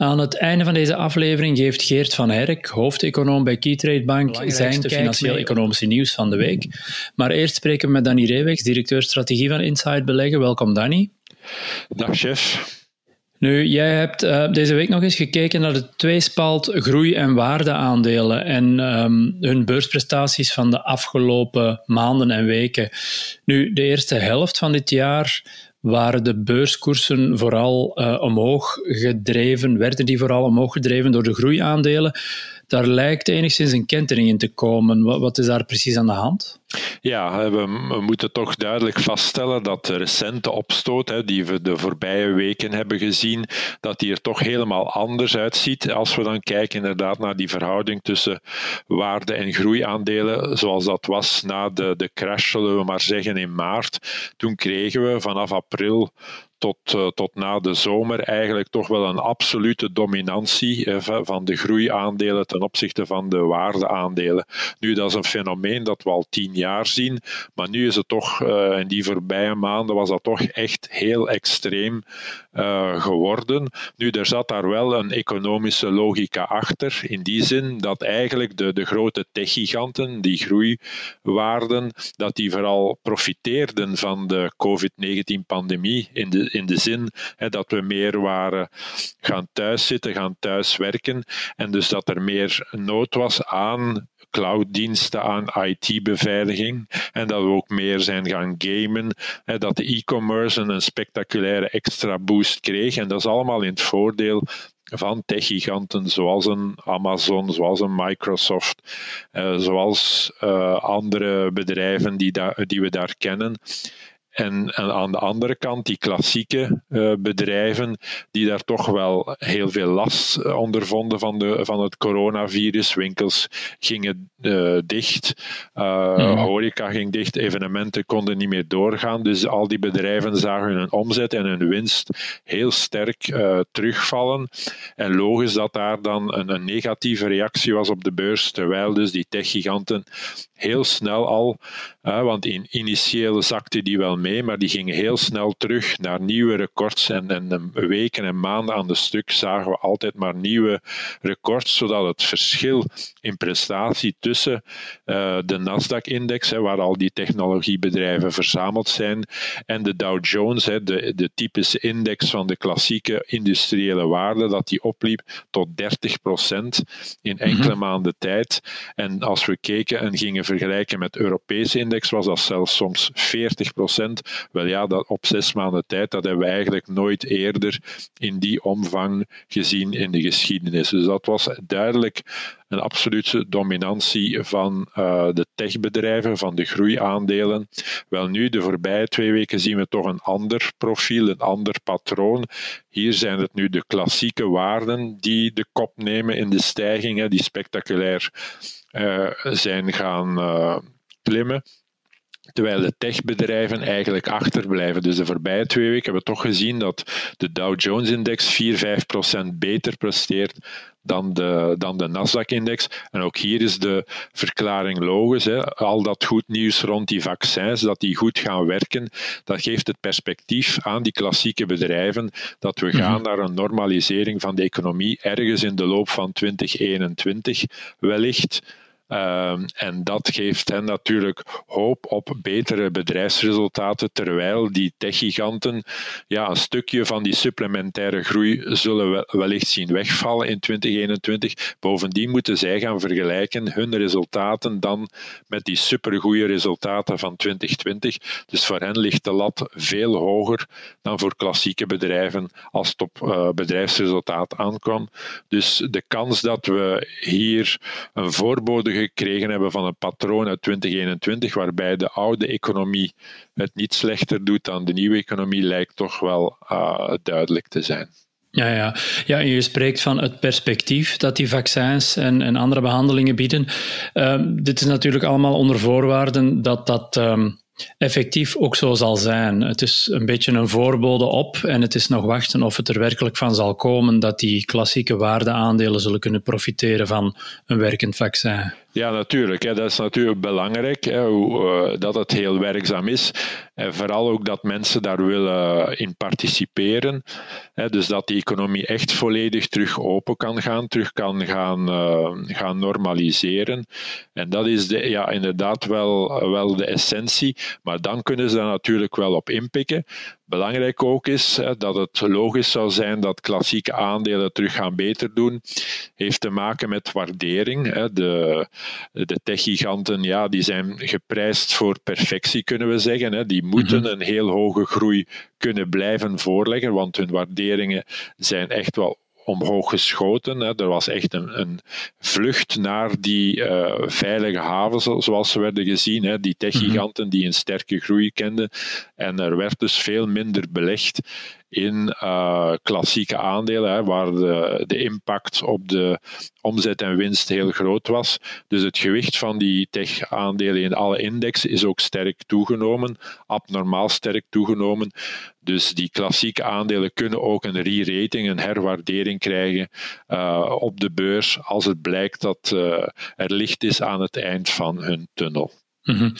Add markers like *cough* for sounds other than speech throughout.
Aan het einde van deze aflevering geeft Geert van Herk, hoofdeconoom bij Keytrade Bank, zijn financieel-economische nieuws van de week. Maar eerst spreken we met Danny Reewegs, directeur strategie van Inside Beleggen. Welkom Danny. Dag chef. Nu, jij hebt uh, deze week nog eens gekeken naar de tweespalt groei- en waardeaandelen en um, hun beursprestaties van de afgelopen maanden en weken. Nu, de eerste helft van dit jaar waren de beurskoersen vooral uh, omhoog gedreven, werden die vooral omhoog gedreven door de groeiaandelen. Daar lijkt enigszins een kentering in te komen. Wat, wat is daar precies aan de hand? Ja, we, moeten toch duidelijk vaststellen dat de recente opstoot, hè, die we de voorbije weken hebben gezien, dat die er toch helemaal anders uitziet als we dan kijken inderdaad naar die verhouding tussen waarde- en groeiaandelen, zoals dat was na de, de crash, zullen we maar zeggen, in maart. Toen kregen we vanaf april tot, uh, tot na de zomer eigenlijk toch wel een absolute dominantie eh, van de groeiaandelen ten opzichte van de waardeaandelen. Nu, dat is een fenomeen dat we al tien jaar zien, maar nu is het toch, uh, in die voorbije maanden was dat toch echt heel extreem geworden. Nu, er zat daar wel een economische logica achter, in die zin dat eigenlijk de, de grote techgiganten, die groeiwaarden, dat die vooral profiteerden van de COVID-19-pandemie in de in de zin hè, dat we meer waren gaan thuiszitten, gaan thuiswerken en dus dat er meer nood was aan clouddiensten aan IT-beveiliging en dat we ook meer zijn gaan gamen, hè, dat de e-commerce een spectaculaire extra boost kreeg en dat is allemaal in het voordeel van techgiganten zoals een Amazon, zoals een Microsoft, uh, zoals uh, andere bedrijven die, die we daar kennen. En, en, aan de andere kant die klassieke uh, bedrijven die daar toch wel heel veel last uh, ondervonden van, de, van het coronavirus. Winkels gingen uh, dicht, mm. horeca ging dicht, evenementen konden niet meer doorgaan. Dus al die bedrijven zagen hun omzet en hun winst heel sterk terugvallen. En logisch dat daar dan een, een negatieve reactie was op de beurs, terwijl dus die techgiganten heel snel al, want in, initieel zakte die wel mee, maar die gingen heel snel terug naar nieuwe records. En, en weken en maanden aan de stuk zagen we altijd maar nieuwe records, zodat het verschil in prestatie tussen uh, de Nasdaq-index, waar al die technologiebedrijven verzameld zijn, en de Dow Jones, hè, de, de typische index van de klassieke industriële waarden, dat die opliep tot 30% in enkele mm maanden tijd. En als we keken en gingen vergelijken met Europese was dat zelfs soms 40%. Wel ja, dat op zes maanden tijd, dat hebben we eigenlijk nooit eerder in die omvang gezien in de geschiedenis. Dus dat was duidelijk een absolute dominantie van uh, de techbedrijven, van de groeiaandelen. Wel nu, de voorbije twee weken zien we toch een ander profiel, een ander patroon. Hier zijn het nu de klassieke waarden die de kop nemen in de stijgingen, die spectaculair uh, zijn gaan uh, klimmen terwijl de techbedrijven eigenlijk achterblijven. Dus de voorbije twee weken hebben we toch gezien dat de Dow Jones-index 4-5% beter presteert dan de, dan de Nasdaq-index. En ook hier is de verklaring logisch. Hè. Al dat goed nieuws rond die vaccins, dat die goed gaan werken, dat geeft het perspectief aan die klassieke bedrijven dat we gaan naar een normalisering van de economie ergens in de loop van 2021 wellicht. Um, en dat geeft hen natuurlijk hoop op betere bedrijfsresultaten, terwijl die techgiganten ja, een stukje van die supplementaire groei zullen wellicht zien wegvallen in 2021. Bovendien moeten zij gaan vergelijken hun resultaten dan met die supergoeie resultaten van 2020. Dus voor hen ligt de lat veel hoger dan voor klassieke bedrijven als het op uh, bedrijfsresultaat aankwam. Dus de kans dat we hier een voorbode gekregen hebben van een patroon uit 2021, waarbij de oude economie het niet slechter doet dan de nieuwe economie, lijkt toch wel uh, duidelijk te zijn. Ja, ja. ja, je spreekt van het perspectief dat die vaccins en, en andere behandelingen bieden. Ehm, dit is natuurlijk allemaal onder voorwaarden dat dat ehm, effectief ook zo zal zijn. Het is een beetje een voorbode op en het is nog wachten of het er werkelijk van zal komen dat die klassieke waardeaandelen zullen kunnen profiteren van een werkend vaccin. Ja, natuurlijk. Hè. Dat is natuurlijk belangrijk, hè, hoe, uh, dat het heel werkzaam is. En vooral ook dat mensen daar willen in participeren. Hè, dus dat die economie echt volledig terug open kan gaan, terug kan gaan, uh, gaan normaliseren. En dat is de, ja, inderdaad wel, wel de essentie. Maar dan kunnen ze daar natuurlijk wel op inpikken. Belangrijk ook is hè, dat het logisch zou zijn dat klassieke aandelen terug gaan beter doen. Heeft te maken met waardering. Hè. De, de techgiganten ja, die zijn geprijsd voor perfectie, kunnen we zeggen. Hè. Die moeten mhm. een heel hoge groei kunnen blijven voorleggen, want hun waarderingen zijn echt wel omhoog geschoten. Hè. Er was echt een, een vlucht naar die uh, veilige havens, zoals ze werden gezien. Hè. Die techgiganten die een sterke groei kenden. En er werd dus veel minder belegd in uh, klassieke aandelen, hè, waar de, de impact op de omzet en winst heel groot was. Dus het gewicht van die tech-aandelen in alle indexen is ook sterk toegenomen, abnormaal sterk toegenomen. Dus die klassieke aandelen kunnen ook een re-rating, een herwaardering krijgen uh, op de beurs als het blijkt dat uh, er licht is aan het eind van hun tunnel. Mhm.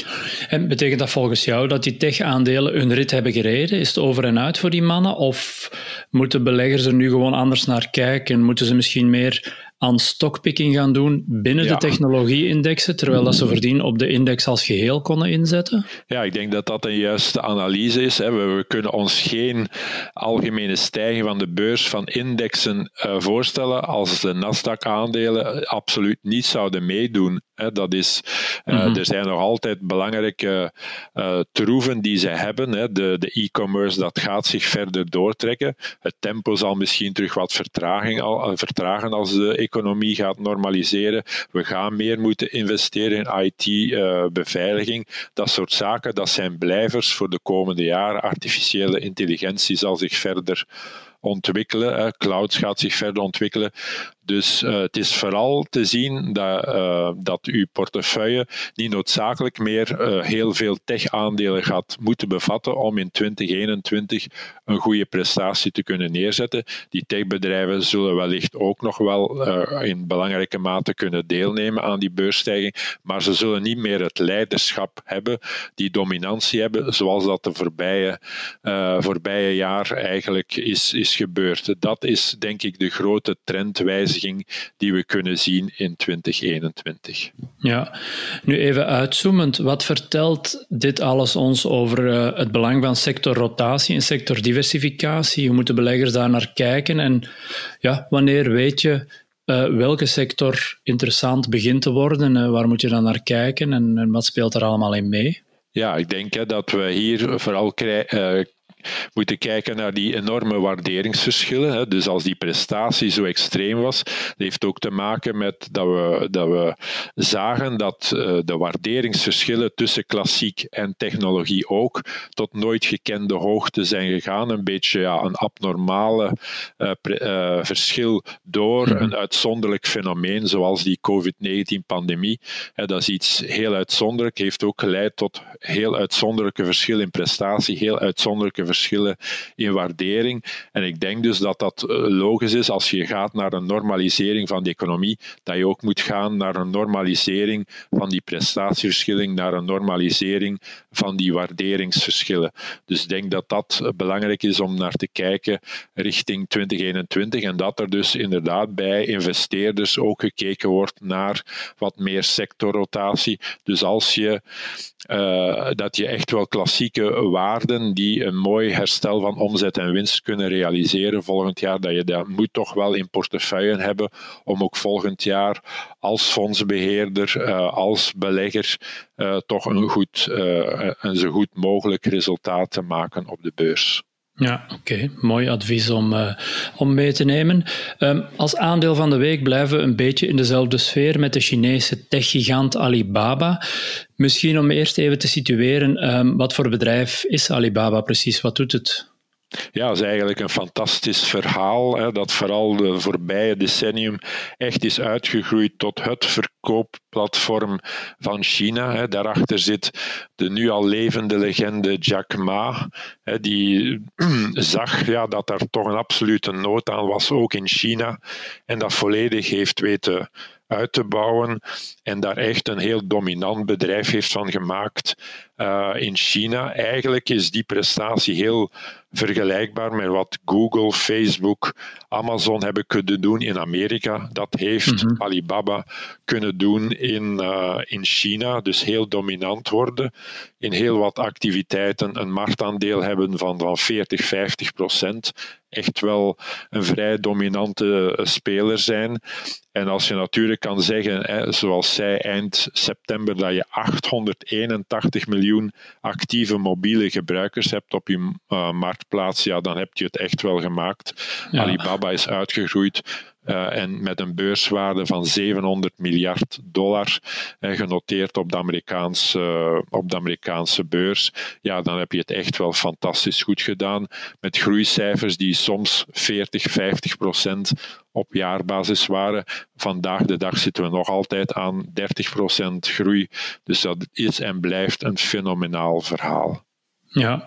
En betekent dat volgens jou dat die tech-aandelen hun rit hebben gereden? Is het over en uit voor die mannen? Of moeten beleggers er nu gewoon anders naar kijken? Moeten ze misschien meer aan stockpicking gaan doen binnen de technologie-indexen, terwijl dat ze voordien op de index als geheel konden inzetten? Ja, ik denk dat dat een juiste analyse is. We, kunnen ons geen algemene stijging van de beurs van indexen uh, voorstellen als de Nasdaq-aandelen absoluut niet zouden meedoen. Dat is, uh, Er zijn nog altijd belangrijke uh, troeven die ze hebben. Hè. De, e-commerce dat gaat zich verder doortrekken. Het tempo zal misschien terug wat vertraging al, vertragen als de economie gaat normaliseren. We gaan meer moeten investeren in IT-beveiliging. Eh, dat soort zaken, dat zijn blijvers voor de komende jaren. Artificiële intelligentie zal zich verder ontwikkelen. Clouds gaat zich verder ontwikkelen. Dus uh, het is vooral te zien dat, uh, dat uw portefeuille niet noodzakelijk meer uh, heel veel tech-aandelen gaat moeten bevatten om in 2021 een goede prestatie te kunnen neerzetten. Die techbedrijven zullen wellicht ook nog wel in belangrijke mate kunnen deelnemen aan die beursstijging, maar ze zullen niet meer het leiderschap hebben, die dominantie hebben, zoals dat de voorbije, voorbije jaar eigenlijk is, is gebeurd. Dat is denk ik de grote trendwijziging die we kunnen zien in 2021. Ja, nu even uitzoomend. Wat vertelt dit alles ons over uh, het belang van sectorrotatie en sectordiversificatie? Hoe moeten beleggers daar naar kijken? En ja, wanneer weet je uh, welke sector interessant begint te worden? Uh, waar moet je dan naar kijken en, en, wat speelt er allemaal in mee? Ja, ik denk hè, dat we hier vooral moeten kijken naar die enorme waarderingsverschillen. Dus als die prestatie zo extreem was, dat heeft ook te maken met dat we, dat we zagen dat eh, de waarderingsverschillen tussen klassiek en technologie ook tot nooit gekende hoogte zijn gegaan. Een beetje ja, een abnormale uh, uh, verschil door mhm. een uitzonderlijk fenomeen zoals die COVID-19-pandemie. Dat is iets heel uitzonderlijk, heeft ook geleid tot heel uitzonderlijke verschillen in prestatie, heel uitzonderlijke verschillen in waardering. En ik denk dus dat dat eh, logisch is als je gaat naar een normalisering van de economie, dat je ook moet gaan naar een normalisering van die prestatieverschillen, naar een normalisering van die waarderingsverschillen. Dus ik denk dat dat belangrijk is om naar te kijken richting 2021 en dat er dus inderdaad bij investeerders ook gekeken wordt naar wat meer sectorrotatie. Dus als je uh, dat je echt wel klassieke waarden die een mooi herstel van omzet en winst kunnen realiseren volgend jaar, dat je dat moet toch wel in portefeuille hebben om ook volgend jaar als fondsbeheerder, uh, als belegger uh, toch een, goed, een zo goed mogelijk resultaat te maken op de beurs. Ja, oké. Mooi advies om, uh, om mee te nemen. Um, als aandeel van de week blijven we een beetje in dezelfde sfeer met de Chinese techgigant Alibaba. Misschien om eerst even te situeren, um, wat voor bedrijf is Alibaba precies? Wat doet het? Ja, dat is eigenlijk een fantastisch verhaal. Hè, dat vooral de voorbije decennium echt is uitgegroeid tot het verkoopplatform van China. Hè. Daarachter zit de nu al levende legende Jack Ma, hè, die *clears throat* zag ja, dat daar toch een absolute nood aan was, ook in China. En dat volledig heeft weten uit te bouwen en daar echt een heel dominant bedrijf heeft van gemaakt uh, in China. Eigenlijk is die prestatie heel vergelijkbaar met wat Google, Facebook, Amazon hebben kunnen doen in Amerika. Dat heeft mm -hmm. Alibaba kunnen doen in, uh, in China. Dus heel dominant worden. In heel wat activiteiten een marktaandeel hebben van, van 40, 50 procent. Echt wel een vrij dominante uh, speler zijn. En als je natuurlijk kan zeggen, hè, zoals zij eind september, dat je 881 miljoen actieve mobiele gebruikers hebt op je uh, marktplaats, ja, dan heb je het echt wel gemaakt. Ja. Alibaba is uitgegroeid uh, en met een beurswaarde van 700 miljard dollar uh, genoteerd op de, Amerikaanse, op de Amerikaanse beurs. Ja, dan heb je het echt wel fantastisch goed gedaan. Met groeicijfers die soms 40, 50 procent op jaarbasis waren. Vandaag de dag zitten we nog altijd aan 30 procent groei. Dus dat is en blijft een fenomenaal verhaal. Ja,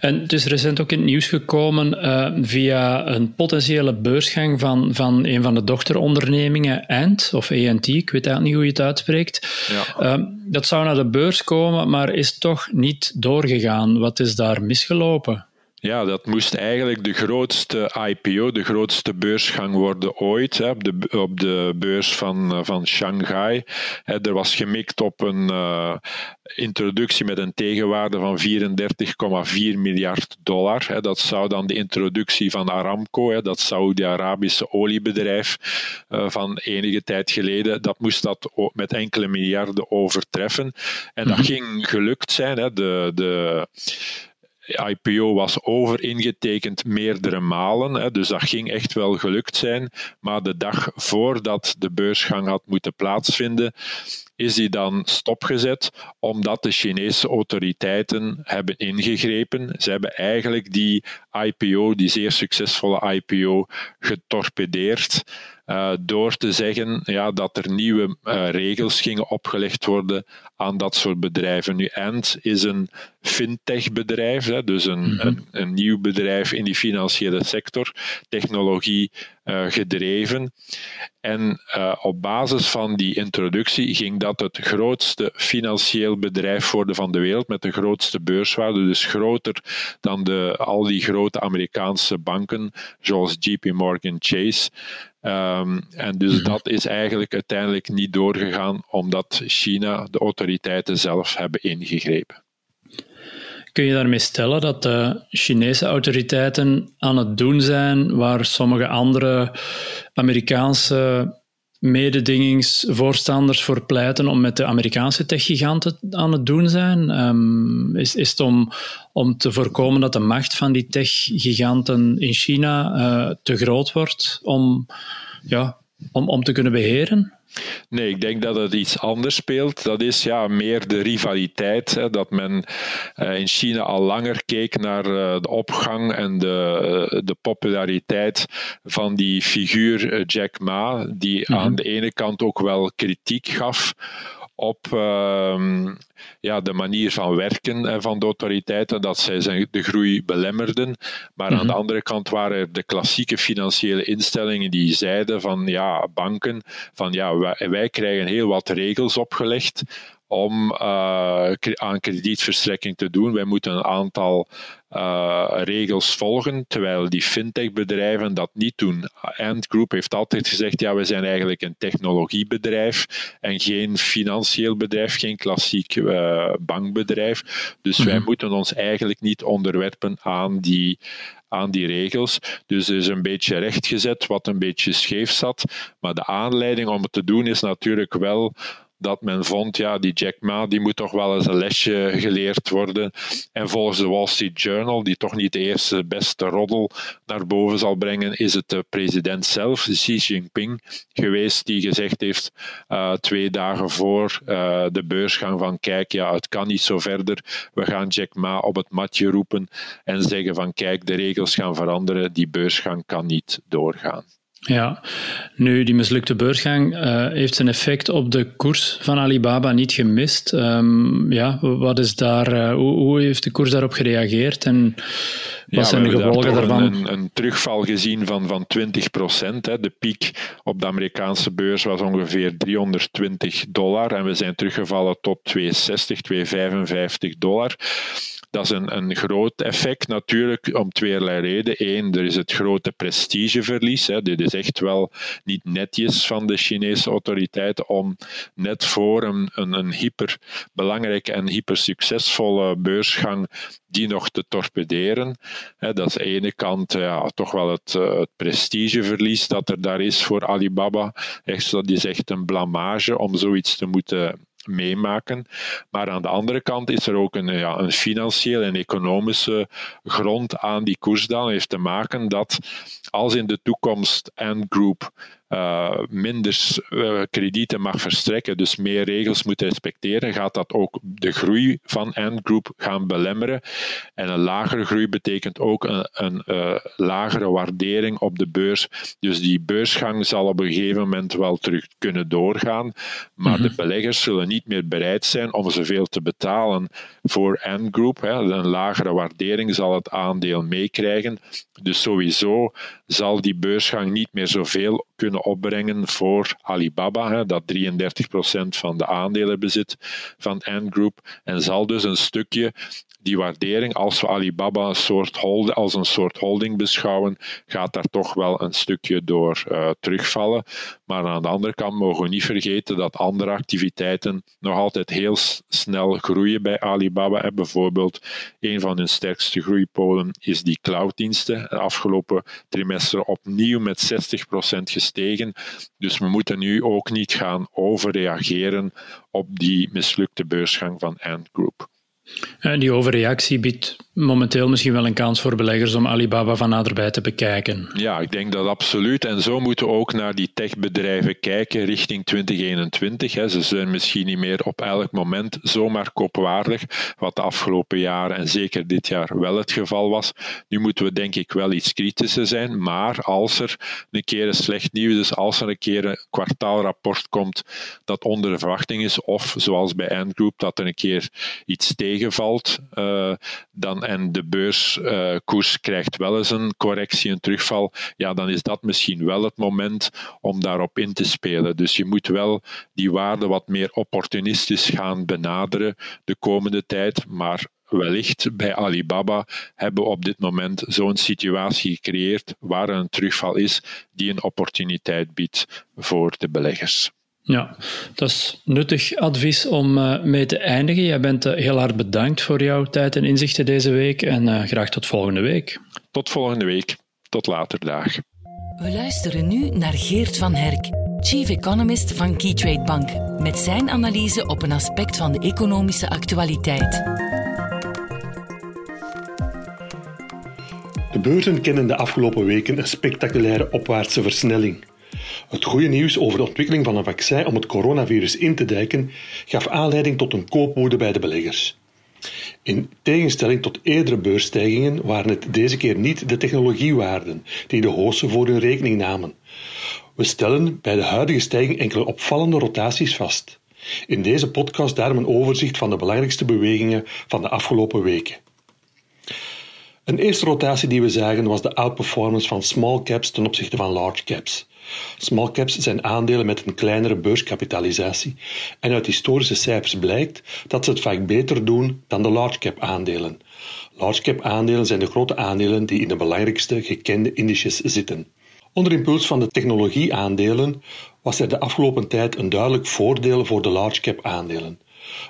en het is recent ook in het nieuws gekomen uh, via een potentiële beursgang van, van een van de dochterondernemingen, Ant, of ANT, ik weet eigenlijk niet hoe je het uitspreekt. Ja. Uh, dat zou naar de beurs komen, maar is toch niet doorgegaan. Wat is daar misgelopen? Ja, dat moest eigenlijk de grootste IPO, de grootste beursgang worden ooit, hè, op, de, op de beurs van, van Shanghai. Hè, er was gemikt op een uh, introductie met een tegenwaarde van 34,4 miljard dollar. Hè. Dat zou dan de introductie van Aramco, hè, dat Saudi-Arabische oliebedrijf uh, van enige tijd geleden, dat moest dat met enkele miljarden overtreffen. En dat mm -hmm. ging gelukt zijn. Hè. De, de IPO was overingetekend meerdere malen, hè, dus dat ging echt wel gelukt zijn. Maar de dag voordat de beursgang had moeten plaatsvinden, is die dan stopgezet omdat de Chinese autoriteiten hebben ingegrepen. Ze hebben eigenlijk die IPO, die zeer succesvolle IPO, getorpedeerd. Uh, door te zeggen ja, dat er nieuwe uh, regels gingen opgelegd worden aan dat soort bedrijven. Nu, Ant is een fintech-bedrijf, hè, dus een, mm -hmm. een, een, nieuw bedrijf in die financiële sector, technologie uh, gedreven. En op basis van die introductie ging dat het grootste financieel bedrijf worden van de wereld, met de grootste beurswaarde, dus groter dan de, al die grote Amerikaanse banken, zoals JP Morgan Chase. Um, en dus dat is eigenlijk uiteindelijk niet doorgegaan, omdat China, de autoriteiten zelf, hebben ingegrepen. Kun je daarmee stellen dat de Chinese autoriteiten aan het doen zijn waar sommige andere Amerikaanse mededingingsvoorstanders voor pleiten om met de Amerikaanse techgiganten aan het doen zijn? Um, is, is het om, om te voorkomen dat de macht van die techgiganten in China uh, te groot wordt om, ja, om, om te kunnen beheren? Nee, ik denk dat het iets anders speelt. Dat is ja, meer de rivaliteit. Hè, dat men uh, in China al langer keek naar uh, de opgang en de, uh, de populariteit van die figuur Jack Ma, die mm -hmm. aan de ene kant ook wel kritiek gaf op uh, ja, de manier van werken van de autoriteiten, dat zij de groei belemmerden. Maar mm -hmm. aan de andere kant waren er de klassieke financiële instellingen die zeiden van ja, banken, van ja, wij, wij krijgen heel wat regels opgelegd om uh, aan kredietverstrekking te doen. Wij moeten een aantal uh, regels volgen, terwijl die fintech-bedrijven dat niet doen. Ant Group heeft altijd gezegd, ja, we zijn eigenlijk een technologiebedrijf en geen financieel bedrijf, geen klassiek uh, bankbedrijf. Dus mm -hmm. wij moeten ons eigenlijk niet onderwerpen aan die, aan die regels. Dus er is een beetje rechtgezet wat een beetje scheef zat. Maar de aanleiding om het te doen is natuurlijk wel dat men vond, ja, die Jack Ma die moet toch wel eens een lesje geleerd worden. En volgens de Wall Street Journal, die toch niet de eerste beste roddel naar boven zal brengen, is het de president zelf, Xi Jinping, geweest die gezegd heeft uh, twee dagen voor uh, de beursgang van kijk, ja, het kan niet zo verder. We gaan Jack Ma op het matje roepen en zeggen van kijk, de regels gaan veranderen, die beursgang kan niet doorgaan. Ja, nu die mislukte beursgang uh, heeft zijn effect op de koers van Alibaba niet gemist. Um, ja, wat is daar, uh, hoe, hoe, heeft de koers daarop gereageerd en wat zijn de gevolgen daarvan? We hebben een, een, terugval gezien van, van 20 procent. De piek op de Amerikaanse beurs was ongeveer 320 dollar en we zijn teruggevallen tot 260, 255 dollar. Dat is een, een groot effect natuurlijk om tweeërlei redenen. Eén, er is het grote prestigeverlies. Hè. Dit is echt wel niet netjes van de Chinese autoriteiten om net voor een, een, een hyper belangrijke en hyper succesvolle beursgang die nog te torpederen. Dat is de ene kant ja, toch wel het, eh, het, prestigeverlies dat er daar is voor Alibaba. Echt, dat is echt een blamage om zoiets te moeten meemaken. Maar aan de andere kant is er ook een, ja, een financiële en economische grond aan die koersdaling. heeft te maken dat als in de toekomst Ant Group uh, minder uh, kredieten mag verstrekken, dus meer regels moet respecteren, gaat dat ook de groei van Ant Group gaan belemmeren. En een lagere groei betekent ook een, een uh, lagere waardering op de beurs. Dus die beursgang zal op een gegeven moment wel terug kunnen doorgaan, maar mm -hmm. de mhm. beleggers zullen niet meer bereid zijn om zoveel te betalen voor Ant Group. Hè. Een lagere waardering zal het aandeel meekrijgen. Dus sowieso zal die beursgang niet meer zoveel kunnen opbrengen voor Alibaba, hè, dat 33% van de aandelen bezit van Ant Group, en zal dus een stukje die waardering, als we Alibaba een soort als een soort holding beschouwen, gaat daar toch wel een stukje door uh, terugvallen. Maar aan de andere kant mogen we niet vergeten dat andere activiteiten nog altijd heel snel groeien bij Alibaba. Bijvoorbeeld, een van hun sterkste groeipolen is die clouddiensten. De afgelopen trimester opnieuw met 60% gestegen. Dus we moeten nu ook niet gaan overreageren op die mislukte beursgang van Ant Group. En die overreactie biedt momenteel misschien wel een kans voor beleggers om Alibaba van naderbij te bekijken. Ja, ik denk dat absoluut. En zo moeten we ook naar die techbedrijven kijken richting 2021. Ze zijn misschien niet meer op elk moment zomaar koopwaardig, wat de afgelopen jaren en zeker dit jaar wel het geval was. Nu moeten we denk ik wel iets kritischer zijn, maar als er een keer een slecht nieuws is, als er een keer een kwartaalrapport komt dat onder de verwachting is, of zoals bij Ant Group, dat er een keer iets tegenvalt, uh, dan en de beurskoers krijgt wel eens een correctie, een terugval, ja, dan is dat misschien wel het moment om daarop in te spelen. Dus je moet wel die waarde wat meer opportunistisch gaan benaderen de komende tijd, maar wellicht bij Alibaba hebben we op dit moment zo'n situatie gecreëerd waar een terugval is die een opportuniteit biedt voor de beleggers. Ja, dat is nuttig advies om uh, mee te eindigen. Jij bent uh, heel hard bedankt voor jouw tijd en inzichten deze week en uh, graag tot volgende week. Tot volgende week. Tot later dag. We luisteren nu naar Geert van Herk, Chief Economist van Keytrade Bank, met zijn analyse op een aspect van de economische actualiteit. De beurzen kennen de afgelopen weken een spectaculaire opwaartse versnelling. Het goede nieuws over de ontwikkeling van een vaccin om het coronavirus in te dijken gaf aanleiding tot een koopwoede bij de beleggers. In tegenstelling tot eerdere beursstijgingen waren het deze keer niet de technologiewaarden die de hoogste voor hun rekening namen. We stellen bij de huidige stijging enkele opvallende rotaties vast. In deze podcast daarom een overzicht van de belangrijkste bewegingen van de afgelopen weken. Een eerste rotatie die we zagen was de outperformance van small caps ten opzichte van large caps. Small caps zijn aandelen met een kleinere beurskapitalisatie en uit historische cijfers blijkt dat ze het vaak beter doen dan de large cap aandelen. Large cap aandelen zijn de grote aandelen die in de belangrijkste gekende indices zitten. Onder impuls van de technologieaandelen was er de afgelopen tijd een duidelijk voordeel voor de large cap aandelen.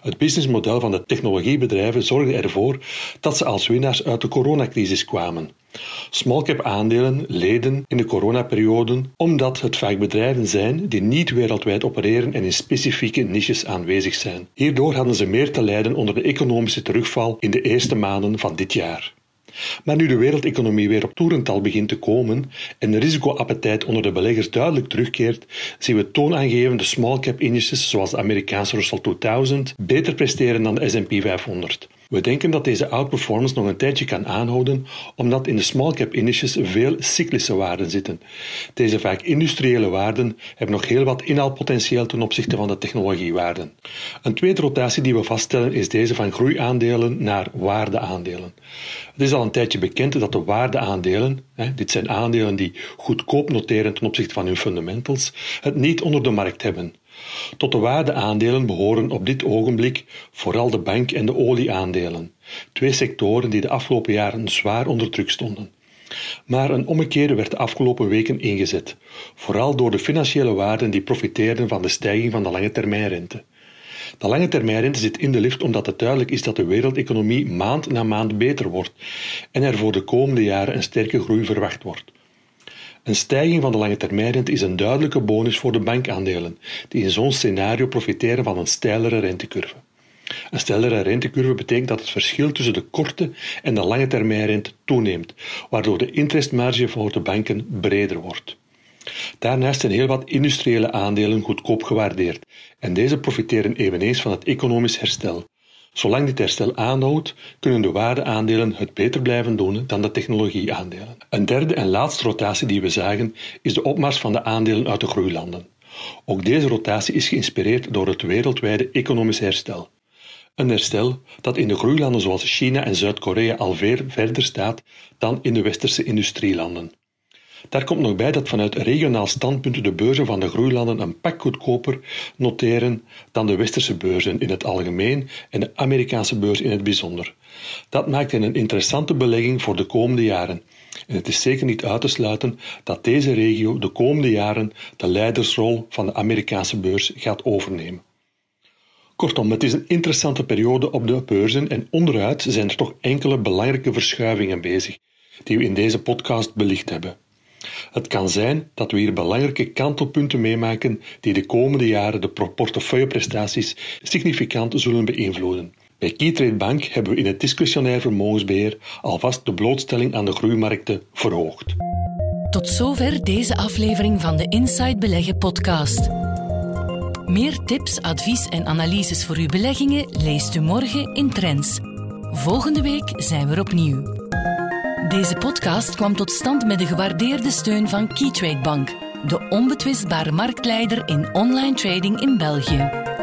Het businessmodel van de technologiebedrijven zorgde ervoor dat ze als winnaars uit de coronacrisis kwamen. Smallcap aandelen leden in de coronaperiode omdat het vaak bedrijven zijn die niet wereldwijd opereren en in specifieke niches aanwezig zijn. Hierdoor hadden ze meer te lijden onder de economische terugval in de eerste maanden van dit jaar. Maar nu de wereldeconomie weer op toerental begint te komen en de risicoappetijt onder de beleggers duidelijk terugkeert, zien we toonaangevende small cap indices zoals de Amerikaanse Russell 2000 beter presteren dan de S&P 500. We denken dat deze outperformance nog een tijdje kan aanhouden, omdat in de small cap indices veel cyclische waarden zitten. Deze vaak industriële waarden hebben nog heel wat inhaalpotentieel ten opzichte van de technologiewaarden. Een tweede rotatie die we vaststellen is deze van groeiaandelen naar waardeaandelen. Het is al een tijdje bekend dat de waardeaandelen, dit zijn aandelen die goedkoop noteren ten opzichte van hun fundamentals, het niet onder de markt hebben. Tot de waardeaandelen behoren op dit ogenblik vooral de bank- en de olieaandelen, twee sectoren die de afgelopen jaren zwaar onder druk stonden. Maar een ommekeer werd de afgelopen weken ingezet, vooral door de financiële waarden die profiteerden van de stijging van de lange termijnrente. De lange termijnrente zit in de lift omdat het duidelijk is dat de wereldeconomie maand na maand beter wordt en er voor de komende jaren een sterke groei verwacht wordt. Een stijging van de lange termijnrente is een duidelijke bonus voor de bankaandelen, die in zo'n scenario profiteren van een steilere rentecurve. Een steilere rentecurve betekent dat het verschil tussen de korte en de lange termijnrente toeneemt, waardoor de interestmarge voor de banken breder wordt. Daarnaast zijn heel wat industriële aandelen goedkoop gewaardeerd en deze profiteren eveneens van het economisch herstel. Zolang dit herstel aanhoudt, kunnen de waardeaandelen het beter blijven doen dan de technologieaandelen. Een derde en laatste rotatie die we zagen is de opmars van de aandelen uit de groeilanden. Ook deze rotatie is geïnspireerd door het wereldwijde economisch herstel. Een herstel dat in de groeilanden zoals China en Zuid-Korea al ver verder staat dan in de westerse industrielanden. Daar komt nog bij dat vanuit regionaal standpunt de beurzen van de groeilanden een pak goedkoper noteren dan de westerse beurzen in het algemeen en de Amerikaanse beurs in het bijzonder. Dat maakt hen een interessante belegging voor de komende jaren. En het is zeker niet uit te sluiten dat deze regio de komende jaren de leidersrol van de Amerikaanse beurs gaat overnemen. Kortom, het is een interessante periode op de beurzen en onderuit zijn er toch enkele belangrijke verschuivingen bezig, die we in deze podcast belicht hebben. Het kan zijn dat we hier belangrijke kantelpunten meemaken die de komende jaren de portefeuilleprestaties significant zullen beïnvloeden. Bij Keytrade Bank hebben we in het discretionair vermogensbeheer alvast de blootstelling aan de groeimarkten verhoogd. Tot zover deze aflevering van de Inside Beleggen podcast. Meer tips, advies en analyses voor uw beleggingen leest u morgen in Trends. Volgende week zijn we er opnieuw. Deze podcast kwam tot stand met de gewaardeerde steun van Keytrade Bank, de onbetwistbare marktleider in online trading in België.